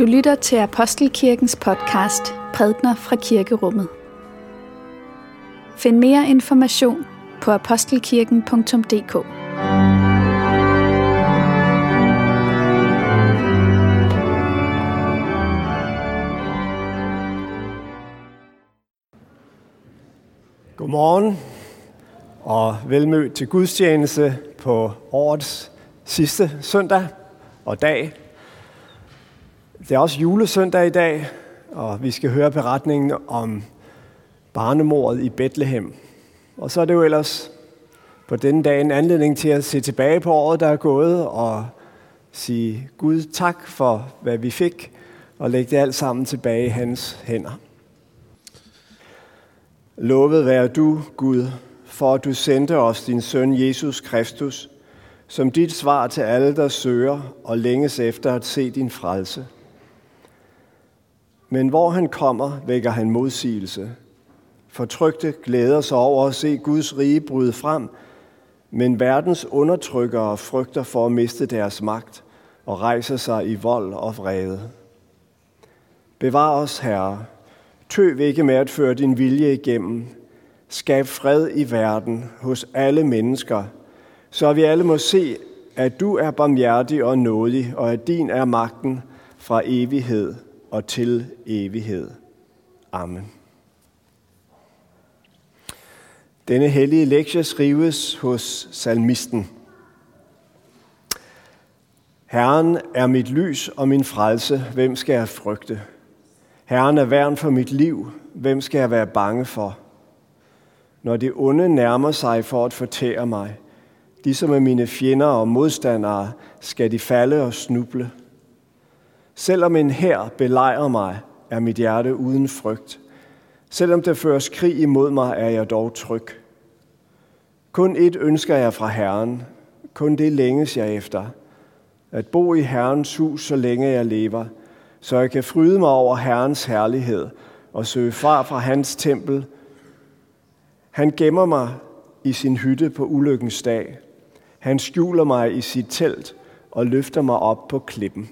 Du lytter til Apostelkirkens podcast Prædner fra Kirkerummet. Find mere information på apostelkirken.dk. Godmorgen og velmødt til gudstjeneste på årets sidste søndag og dag. Det er også julesøndag i dag, og vi skal høre beretningen om barnemordet i Bethlehem. Og så er det jo ellers på denne dag en anledning til at se tilbage på året, der er gået, og sige Gud tak for, hvad vi fik, og lægge det alt sammen tilbage i hans hænder. Lovet være du, Gud, for at du sendte os din søn Jesus Kristus, som dit svar til alle, der søger og længes efter at se din frelse. Men hvor han kommer, vækker han modsigelse. Fortrygte glæder sig over at se Guds rige bryde frem, men verdens undertrykkere frygter for at miste deres magt og rejser sig i vold og vrede. Bevar os, Herre. Tøv ikke med at føre din vilje igennem. Skab fred i verden hos alle mennesker, så vi alle må se, at du er barmhjertig og nådig, og at din er magten fra evighed og til evighed. Amen. Denne hellige lektie skrives hos salmisten. Herren er mit lys og min frelse. Hvem skal jeg frygte? Herren er værn for mit liv. Hvem skal jeg være bange for? Når det onde nærmer sig for at fortære mig, de som er mine fjender og modstandere, skal de falde og snuble. Selvom en hær belejrer mig, er mit hjerte uden frygt. Selvom der føres krig imod mig, er jeg dog tryg. Kun et ønsker jeg fra Herren, kun det længes jeg efter, at bo i Herrens hus, så længe jeg lever, så jeg kan fryde mig over Herrens herlighed og søge far fra hans tempel. Han gemmer mig i sin hytte på ulykkens dag. Han skjuler mig i sit telt og løfter mig op på klippen.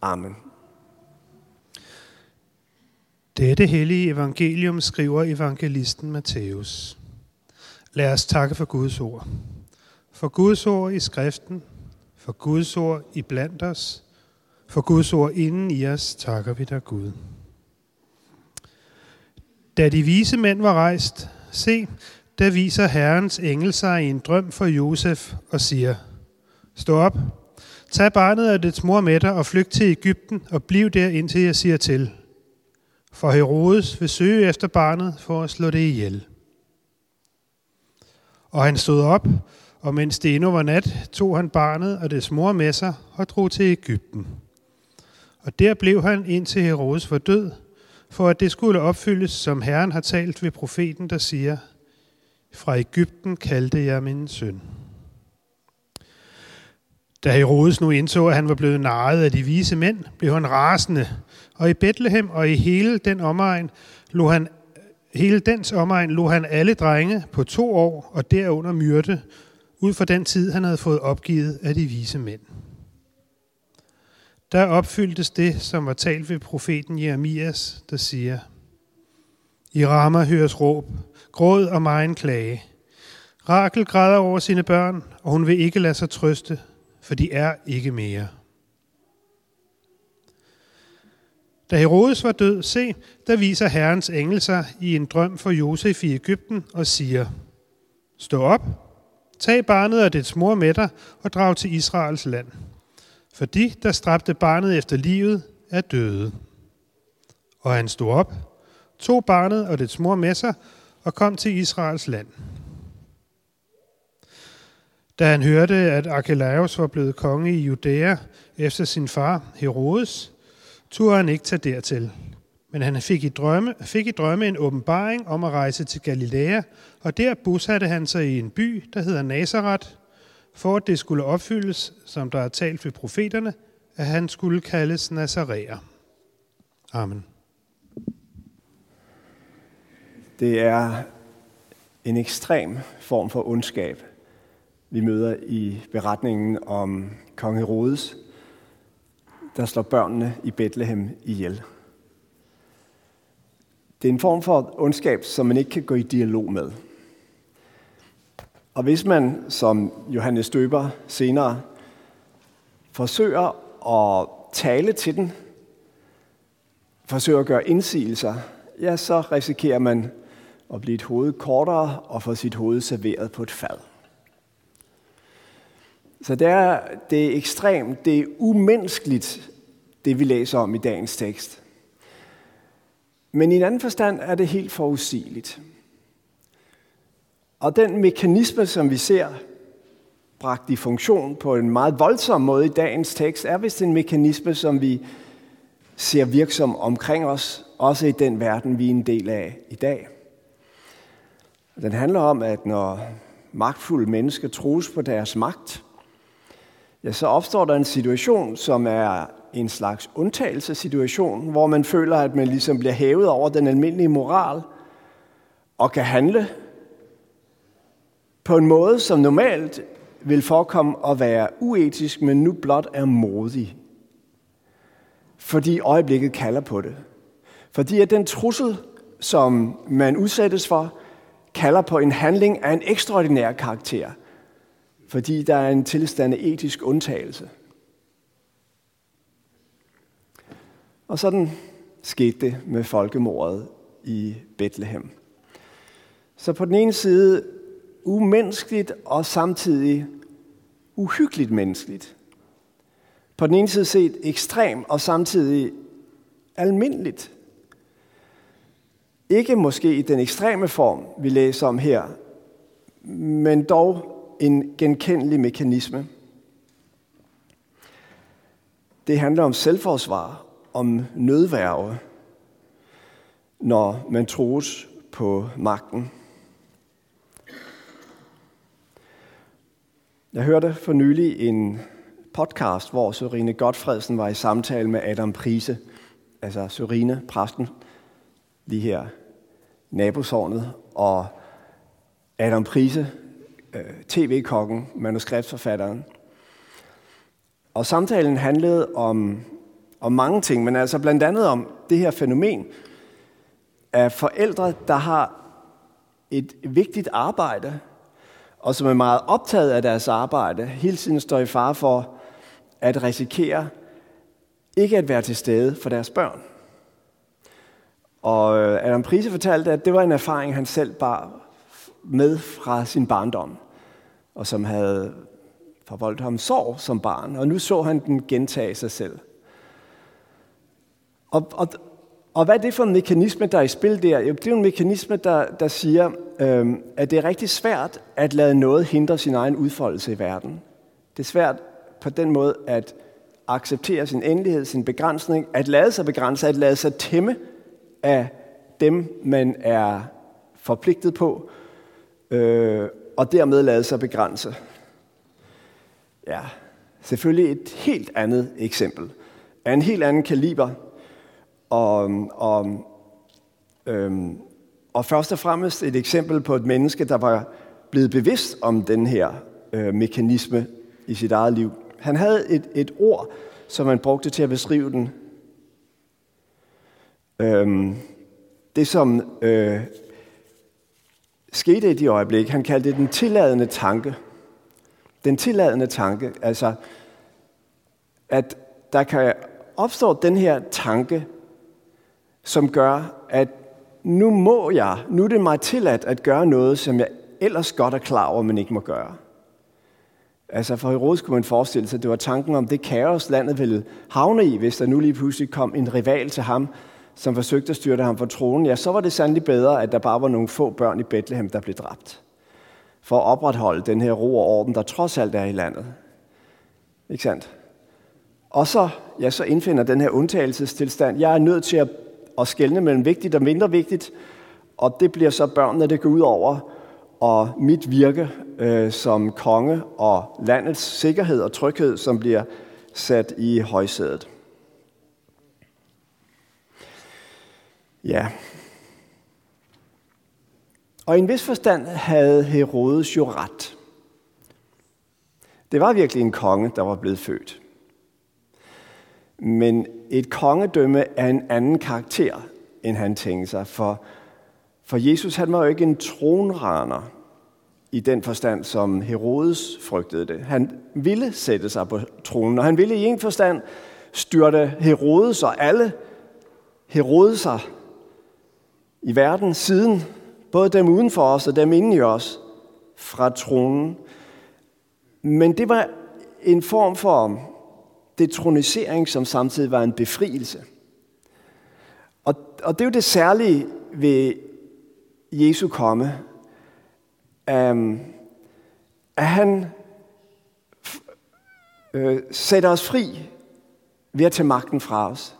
Amen. Dette hellige evangelium skriver evangelisten Matthæus. Lad os takke for Guds ord. For Guds ord i skriften, for Guds ord i blandt os, for Guds ord inden i os takker vi dig Gud. Da de vise mænd var rejst, se, der viser Herrens engel sig i en drøm for Josef og siger, Stå op, tag barnet og dets mor med dig og flygt til Ægypten og bliv der indtil jeg siger til. For Herodes vil søge efter barnet for at slå det ihjel. Og han stod op, og mens det endnu var nat, tog han barnet og dets mor med sig og drog til Ægypten. Og der blev han indtil Herodes var død, for at det skulle opfyldes, som Herren har talt ved profeten, der siger, Fra Ægypten kaldte jeg min søn. Da Herodes nu indså, at han var blevet narret af de vise mænd, blev han rasende, og i Bethlehem og i hele den omegn lå han hele dens omegn lå han alle drenge på to år og derunder myrde, ud fra den tid, han havde fået opgivet af de vise mænd. Der opfyldtes det, som var talt ved profeten Jeremias, der siger, I rammer høres råb, gråd og megen klage. Rakel græder over sine børn, og hun vil ikke lade sig trøste, for de er ikke mere. Da Herodes var død, se, der viser Herrens engel sig i en drøm for Josef i Ægypten og siger, Stå op, tag barnet og dets mor med dig og drag til Israels land. For de, der stræbte barnet efter livet, er døde. Og han stod op, tog barnet og dets mor med sig og kom til Israels land. Da han hørte, at Archelaus var blevet konge i Judæa efter sin far Herodes, turde han ikke tage dertil. Men han fik i, drømme, fik i drømme en åbenbaring om at rejse til Galilea, og der bosatte han sig i en by, der hedder Nazareth, for at det skulle opfyldes, som der er talt ved profeterne, at han skulle kaldes Nazaræer. Amen. Det er en ekstrem form for ondskab, vi møder i beretningen om kong Herodes. der slår børnene i Bethlehem ihjel. Det er en form for ondskab, som man ikke kan gå i dialog med. Og hvis man, som Johannes Døber senere, forsøger at tale til den, forsøger at gøre indsigelser, ja, så risikerer man at blive et hoved kortere og få sit hoved serveret på et fad. Så det er, det er ekstremt, det er umenneskeligt, det vi læser om i dagens tekst. Men i en anden forstand er det helt forudsigeligt. Og den mekanisme, som vi ser bragt i funktion på en meget voldsom måde i dagens tekst, er vist en mekanisme, som vi ser virksom omkring os, også i den verden, vi er en del af i dag. Den handler om, at når magtfulde mennesker trues på deres magt, ja, så opstår der en situation, som er en slags undtagelsessituation, hvor man føler, at man ligesom bliver hævet over den almindelige moral og kan handle på en måde, som normalt vil forekomme at være uetisk, men nu blot er modig. Fordi øjeblikket kalder på det. Fordi at den trussel, som man udsættes for, kalder på en handling af en ekstraordinær karakter. Fordi der er en tilstand af etisk undtagelse. Og sådan skete det med folkemordet i Bethlehem. Så på den ene side umenneskeligt og samtidig uhyggeligt menneskeligt. På den ene side set ekstrem og samtidig almindeligt. Ikke måske i den ekstreme form, vi læser om her, men dog en genkendelig mekanisme. Det handler om selvforsvar, om nødværve, når man troes på magten. Jeg hørte for nylig en podcast, hvor Sørine Godfredsen var i samtale med Adam Prise, altså Sørine, præsten, lige her i nabosårnet, og Adam Prise, øh, tv-kokken, manuskriptforfatteren. Og samtalen handlede om, om mange ting, men altså blandt andet om det her fænomen af forældre, der har et vigtigt arbejde, og som er meget optaget af deres arbejde, hele tiden står i fare for at risikere ikke at være til stede for deres børn. Og øh, Adam Prise fortalte, at det var en erfaring, han selv bar med fra sin barndom, og som havde forvoldt ham sorg som barn, og nu så han den gentage sig selv. Og, og, og hvad er det for en mekanisme, der er i spil der? Jo, det er en mekanisme, der, der siger, øhm, at det er rigtig svært at lade noget hindre sin egen udfoldelse i verden. Det er svært på den måde at acceptere sin endelighed, sin begrænsning, at lade sig begrænse, at lade sig tæmme af dem, man er forpligtet på, øh, og dermed lade sig begrænse. Ja, selvfølgelig et helt andet eksempel af en helt anden kaliber, og, og, øhm, og først og fremmest et eksempel på et menneske, der var blevet bevidst om den her øh, mekanisme i sit eget liv. Han havde et, et ord, som han brugte til at beskrive den. Øhm, det, som øh, skete i de øjeblik, han kaldte det den tilladende tanke. Den tilladende tanke, altså at der kan opstå den her tanke, som gør, at nu må jeg, nu er det mig tilladt at gøre noget, som jeg ellers godt er klar over, men ikke må gøre. Altså for Herodes kunne man forestille sig, at det var tanken om det kaos, landet ville havne i, hvis der nu lige pludselig kom en rival til ham, som forsøgte at styrte ham fra tronen. Ja, så var det sandelig bedre, at der bare var nogle få børn i Bethlehem, der blev dræbt. For at opretholde den her ro og orden, der trods alt er i landet. Ikke sandt? Og så, ja, så indfinder den her undtagelsestilstand. Jeg er nødt til at at skelne mellem vigtigt og mindre vigtigt, og det bliver så børnene, det går ud over, og mit virke øh, som konge og landets sikkerhed og tryghed, som bliver sat i højsædet. Ja. Og i en vis forstand havde Herodes jo ret. Det var virkelig en konge, der var blevet født. Men et kongedømme er en anden karakter, end han tænkte sig. For, for Jesus han var jo ikke en tronraner i den forstand, som Herodes frygtede det. Han ville sætte sig på tronen, og han ville i en forstand styrte Herodes og alle Herodeser i verden siden, både dem uden for os og dem inde i os, fra tronen. Men det var en form for detronisering, som samtidig var en befrielse. Og, og det er jo det særlige ved Jesu komme, um, at han øh, sætter os fri ved at tage magten fra os.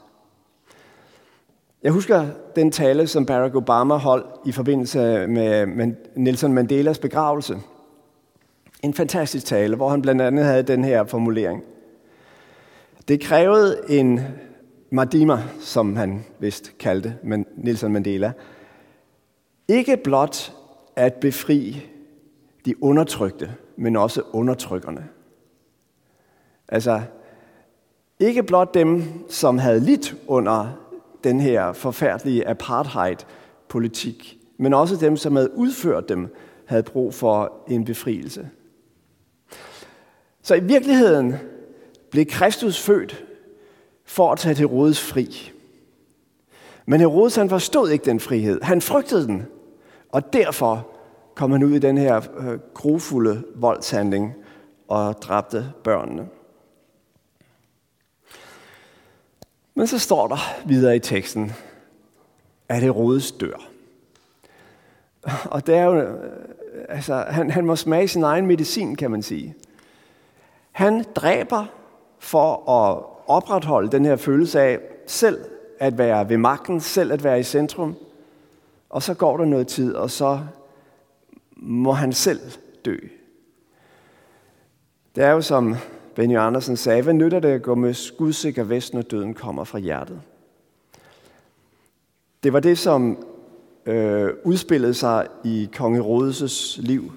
Jeg husker den tale, som Barack Obama holdt i forbindelse med Nelson Mandelas begravelse. En fantastisk tale, hvor han blandt andet havde den her formulering. Det krævede en Madima, som han vist kaldte men Nelson Mandela, ikke blot at befri de undertrykte, men også undertrykkerne. Altså, ikke blot dem, som havde lidt under den her forfærdelige apartheid-politik, men også dem, som havde udført dem, havde brug for en befrielse. Så i virkeligheden blev Kristus født for at tage Herodes fri. Men Herodes han forstod ikke den frihed. Han frygtede den. Og derfor kom han ud i den her øh, grufulde grofulde voldshandling og dræbte børnene. Men så står der videre i teksten, at Herodes dør. Og det er jo, øh, altså, han, han må smage sin egen medicin, kan man sige. Han dræber for at opretholde den her følelse af selv at være ved magten, selv at være i centrum. Og så går der noget tid, og så må han selv dø. Det er jo som Benny Andersen sagde, hvad nytter det at gå med skudsikker vest, når døden kommer fra hjertet? Det var det, som øh, udspillede sig i konge Rodes' liv.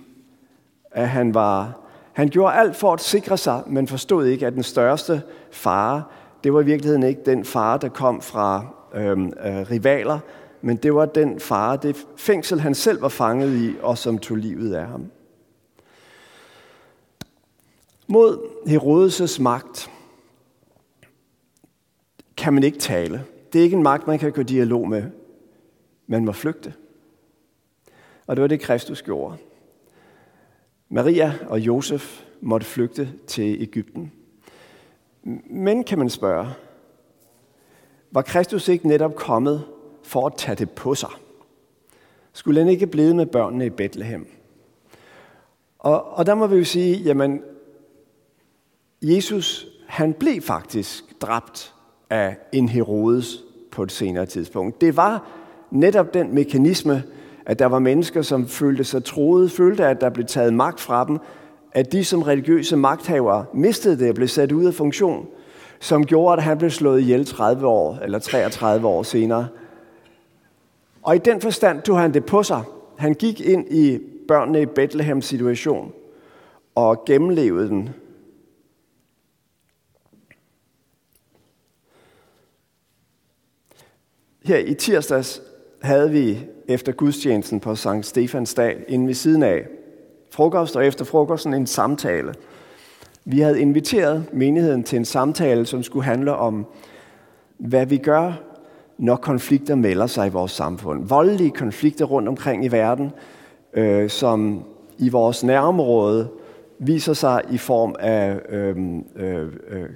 At han, var, han gjorde alt for at sikre sig, men forstod ikke, at den største fare, det var i virkeligheden ikke den fare, der kom fra øh, øh, rivaler, men det var den fare, det fængsel, han selv var fanget i, og som tog livet af ham. Mod Herodes' magt kan man ikke tale. Det er ikke en magt, man kan gå dialog med. Man må flygte. Og det var det, Kristus gjorde. Maria og Josef måtte flygte til Ægypten. Men kan man spørge, var Kristus ikke netop kommet for at tage det på sig? Skulle han ikke blive med børnene i Bethlehem? Og, og der må vi jo sige, jamen Jesus, han blev faktisk dræbt af en Herodes på et senere tidspunkt. Det var netop den mekanisme, at der var mennesker, som følte sig troede, følte, at der blev taget magt fra dem, at de som religiøse magthavere mistede det og blev sat ud af funktion, som gjorde, at han blev slået ihjel 30 år eller 33 år senere. Og i den forstand tog han det på sig. Han gik ind i børnene i Bethlehem situation og gennemlevede den Her i tirsdags havde vi efter gudstjenesten på Sankt Stefans dag, inden ved siden af frokost og efter frokosten en samtale. Vi havde inviteret menigheden til en samtale, som skulle handle om, hvad vi gør, når konflikter melder sig i vores samfund. Voldelige konflikter rundt omkring i verden, øh, som i vores nærområde viser sig i form af øh, øh, øh,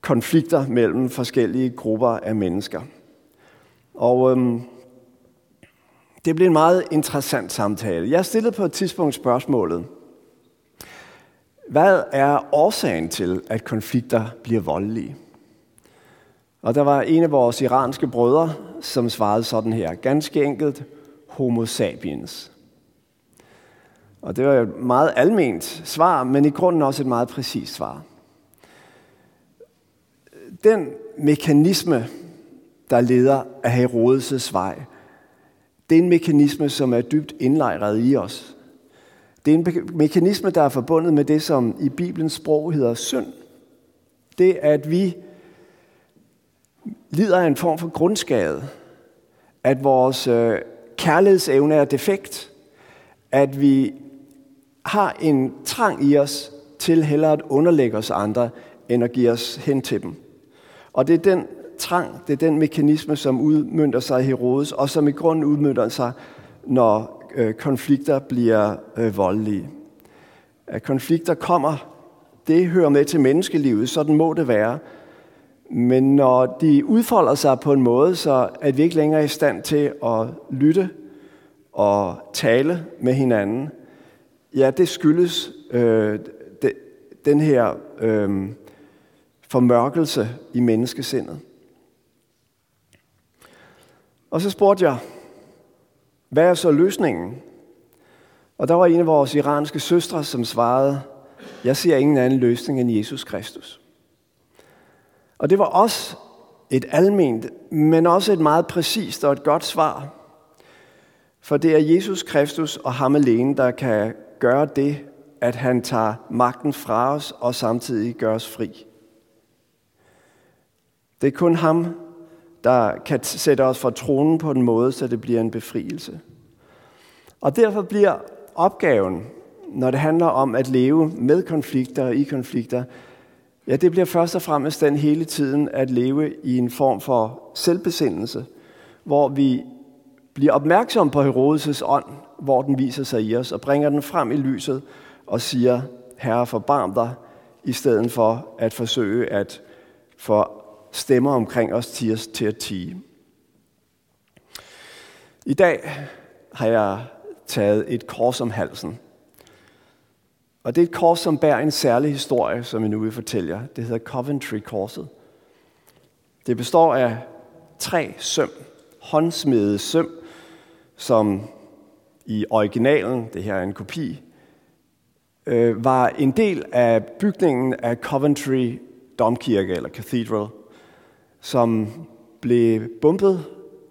konflikter mellem forskellige grupper af mennesker. Og øhm, det blev en meget interessant samtale. Jeg stillede på et tidspunkt spørgsmålet. Hvad er årsagen til, at konflikter bliver voldelige? Og der var en af vores iranske brødre, som svarede sådan her. Ganske enkelt, homo sapiens. Og det var et meget alment svar, men i grunden også et meget præcist svar. Den mekanisme, der leder af Herodes' vej. Det er en mekanisme, som er dybt indlejret i os. Det er en mekanisme, der er forbundet med det, som i Bibelens sprog hedder synd. Det, at vi lider af en form for grundskade. At vores øh, kærlighedsevne er defekt. At vi har en trang i os til hellere at underlægge os andre, end at give os hen til dem. Og det er den trang, det er den mekanisme, som udmyndter sig i Herodes, og som i grunden udmyndter sig, når øh, konflikter bliver øh, voldelige. At konflikter kommer, det hører med til menneskelivet, sådan må det være. Men når de udfolder sig på en måde, så at vi ikke længere er i stand til at lytte og tale med hinanden, ja, det skyldes øh, de, den her øh, formørkelse i menneskesindet. Og så spurgte jeg, hvad er så løsningen? Og der var en af vores iranske søstre, som svarede, jeg ser ingen anden løsning end Jesus Kristus. Og det var også et alment, men også et meget præcist og et godt svar. For det er Jesus Kristus og ham alene, der kan gøre det, at han tager magten fra os og samtidig gør os fri. Det er kun ham, der kan sætte os fra tronen på en måde, så det bliver en befrielse. Og derfor bliver opgaven, når det handler om at leve med konflikter og i konflikter, ja, det bliver først og fremmest den hele tiden at leve i en form for selvbesindelse, hvor vi bliver opmærksom på Herodes' ånd, hvor den viser sig i os, og bringer den frem i lyset og siger, Herre, forbarm dig, i stedet for at forsøge at få stemmer omkring os til, til at tige. I dag har jeg taget et kors om halsen. Og det er et kors, som bærer en særlig historie, som jeg nu vil fortælle jer. Det hedder Coventry-korset. Det består af tre søm, håndsmede søm, som i originalen, det her er en kopi, øh, var en del af bygningen af Coventry Domkirke eller Cathedral, som blev bombet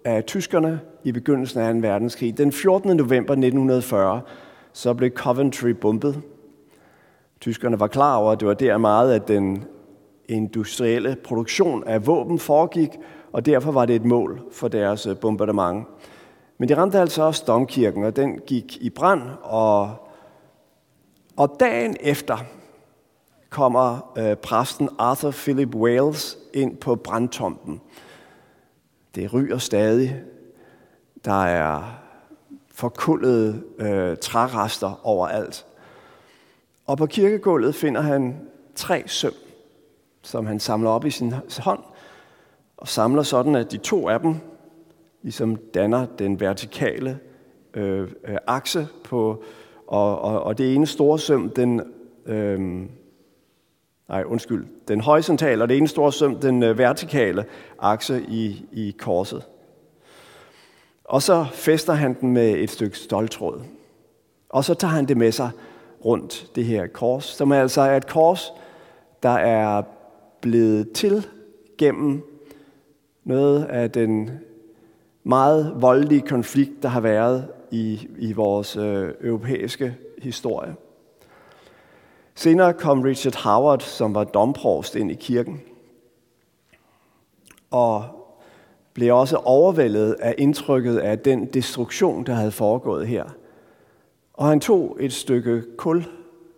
af tyskerne i begyndelsen af 2. verdenskrig. Den 14. november 1940 så blev Coventry bombet. Tyskerne var klar over, at det var der meget, at den industrielle produktion af våben foregik, og derfor var det et mål for deres øh, bombardement. Men det ramte altså også domkirken, og den gik i brand, og, og dagen efter kommer øh, præsten Arthur Philip Wales ind på brandtomten. Det ryger stadig. Der er forkullede øh, trærester overalt. Og på kirkegulvet finder han tre søm, som han samler op i sin hånd, og samler sådan, at de to af dem ligesom danner den vertikale øh, øh, akse på, og, og, og det ene store søm, den, øh, nej undskyld, den horisontale, og det ene store søm, den øh, vertikale akse i, i korset. Og så fester han den med et stykke stoltråd. Og så tager han det med sig rundt, det her kors, som altså er et kors, der er blevet til gennem noget af den meget voldelige konflikt, der har været i, i vores øh, europæiske historie. Senere kom Richard Howard, som var domprovst ind i kirken, og blev også overvældet af indtrykket af den destruktion, der havde foregået her. Og han tog et stykke kul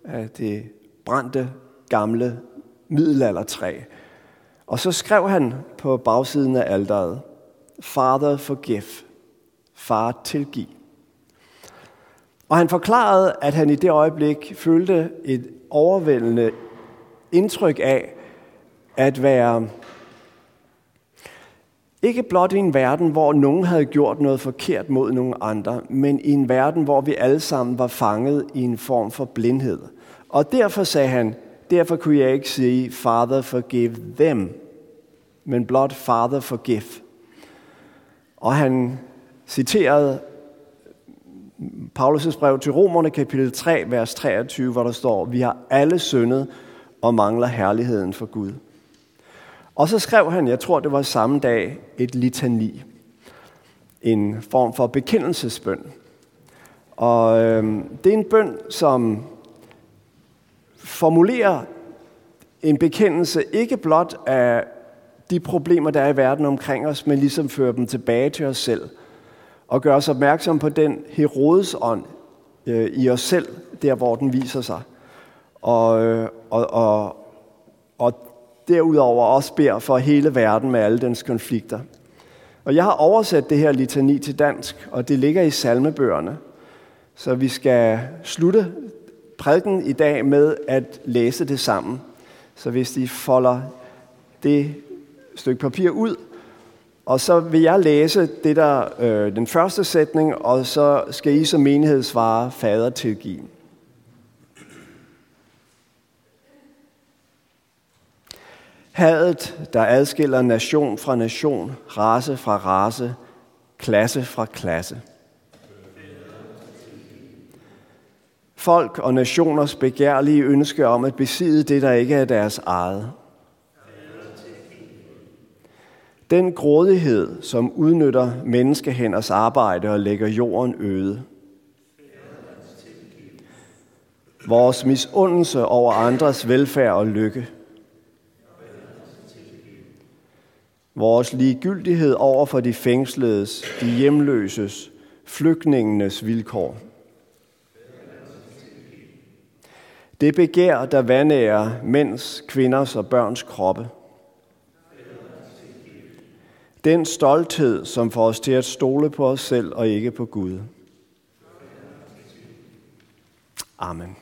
af det brændte gamle middelaldertræ, og så skrev han på bagsiden af alderet, Father forgive, far tilgiv. Og han forklarede, at han i det øjeblik følte et overvældende indtryk af at være ikke blot i en verden, hvor nogen havde gjort noget forkert mod nogen andre, men i en verden, hvor vi alle sammen var fanget i en form for blindhed. Og derfor sagde han, derfor kunne jeg ikke sige, Father forgive them, men blot Father forgive. Og han citerede Paulus' brev til Romerne, kapitel 3, vers 23, hvor der står, vi har alle syndet og mangler herligheden for Gud. Og så skrev han, jeg tror det var samme dag, et litani. En form for bekendelsesbøn. Og øh, det er en bøn, som formulerer en bekendelse ikke blot af de problemer, der er i verden omkring os, men ligesom fører dem tilbage til os selv. Og gøre os opmærksom på den Herodes ånd øh, i os selv, der hvor den viser sig. Og, øh, og, og, og derudover også beder for hele verden med alle dens konflikter. Og jeg har oversat det her litani til dansk, og det ligger i salmebøgerne. Så vi skal slutte prædiken i dag med at læse det sammen. Så hvis de folder det stykke papir ud, og så vil jeg læse det der, øh, den første sætning, og så skal I som menighed svare fader tilgive. Hadet, der adskiller nation fra nation, race fra race, klasse fra klasse. Folk og nationers begærlige ønske om at besidde det, der ikke er deres eget. Den grådighed, som udnytter menneskehænders arbejde og lægger jorden øde. Vores misundelse over andres velfærd og lykke. Vores ligegyldighed over for de fængsledes, de hjemløses, flygtningenes vilkår. Det begær, der vandærer mænds, kvinders og børns kroppe. Den stolthed, som får os til at stole på os selv og ikke på Gud. Amen.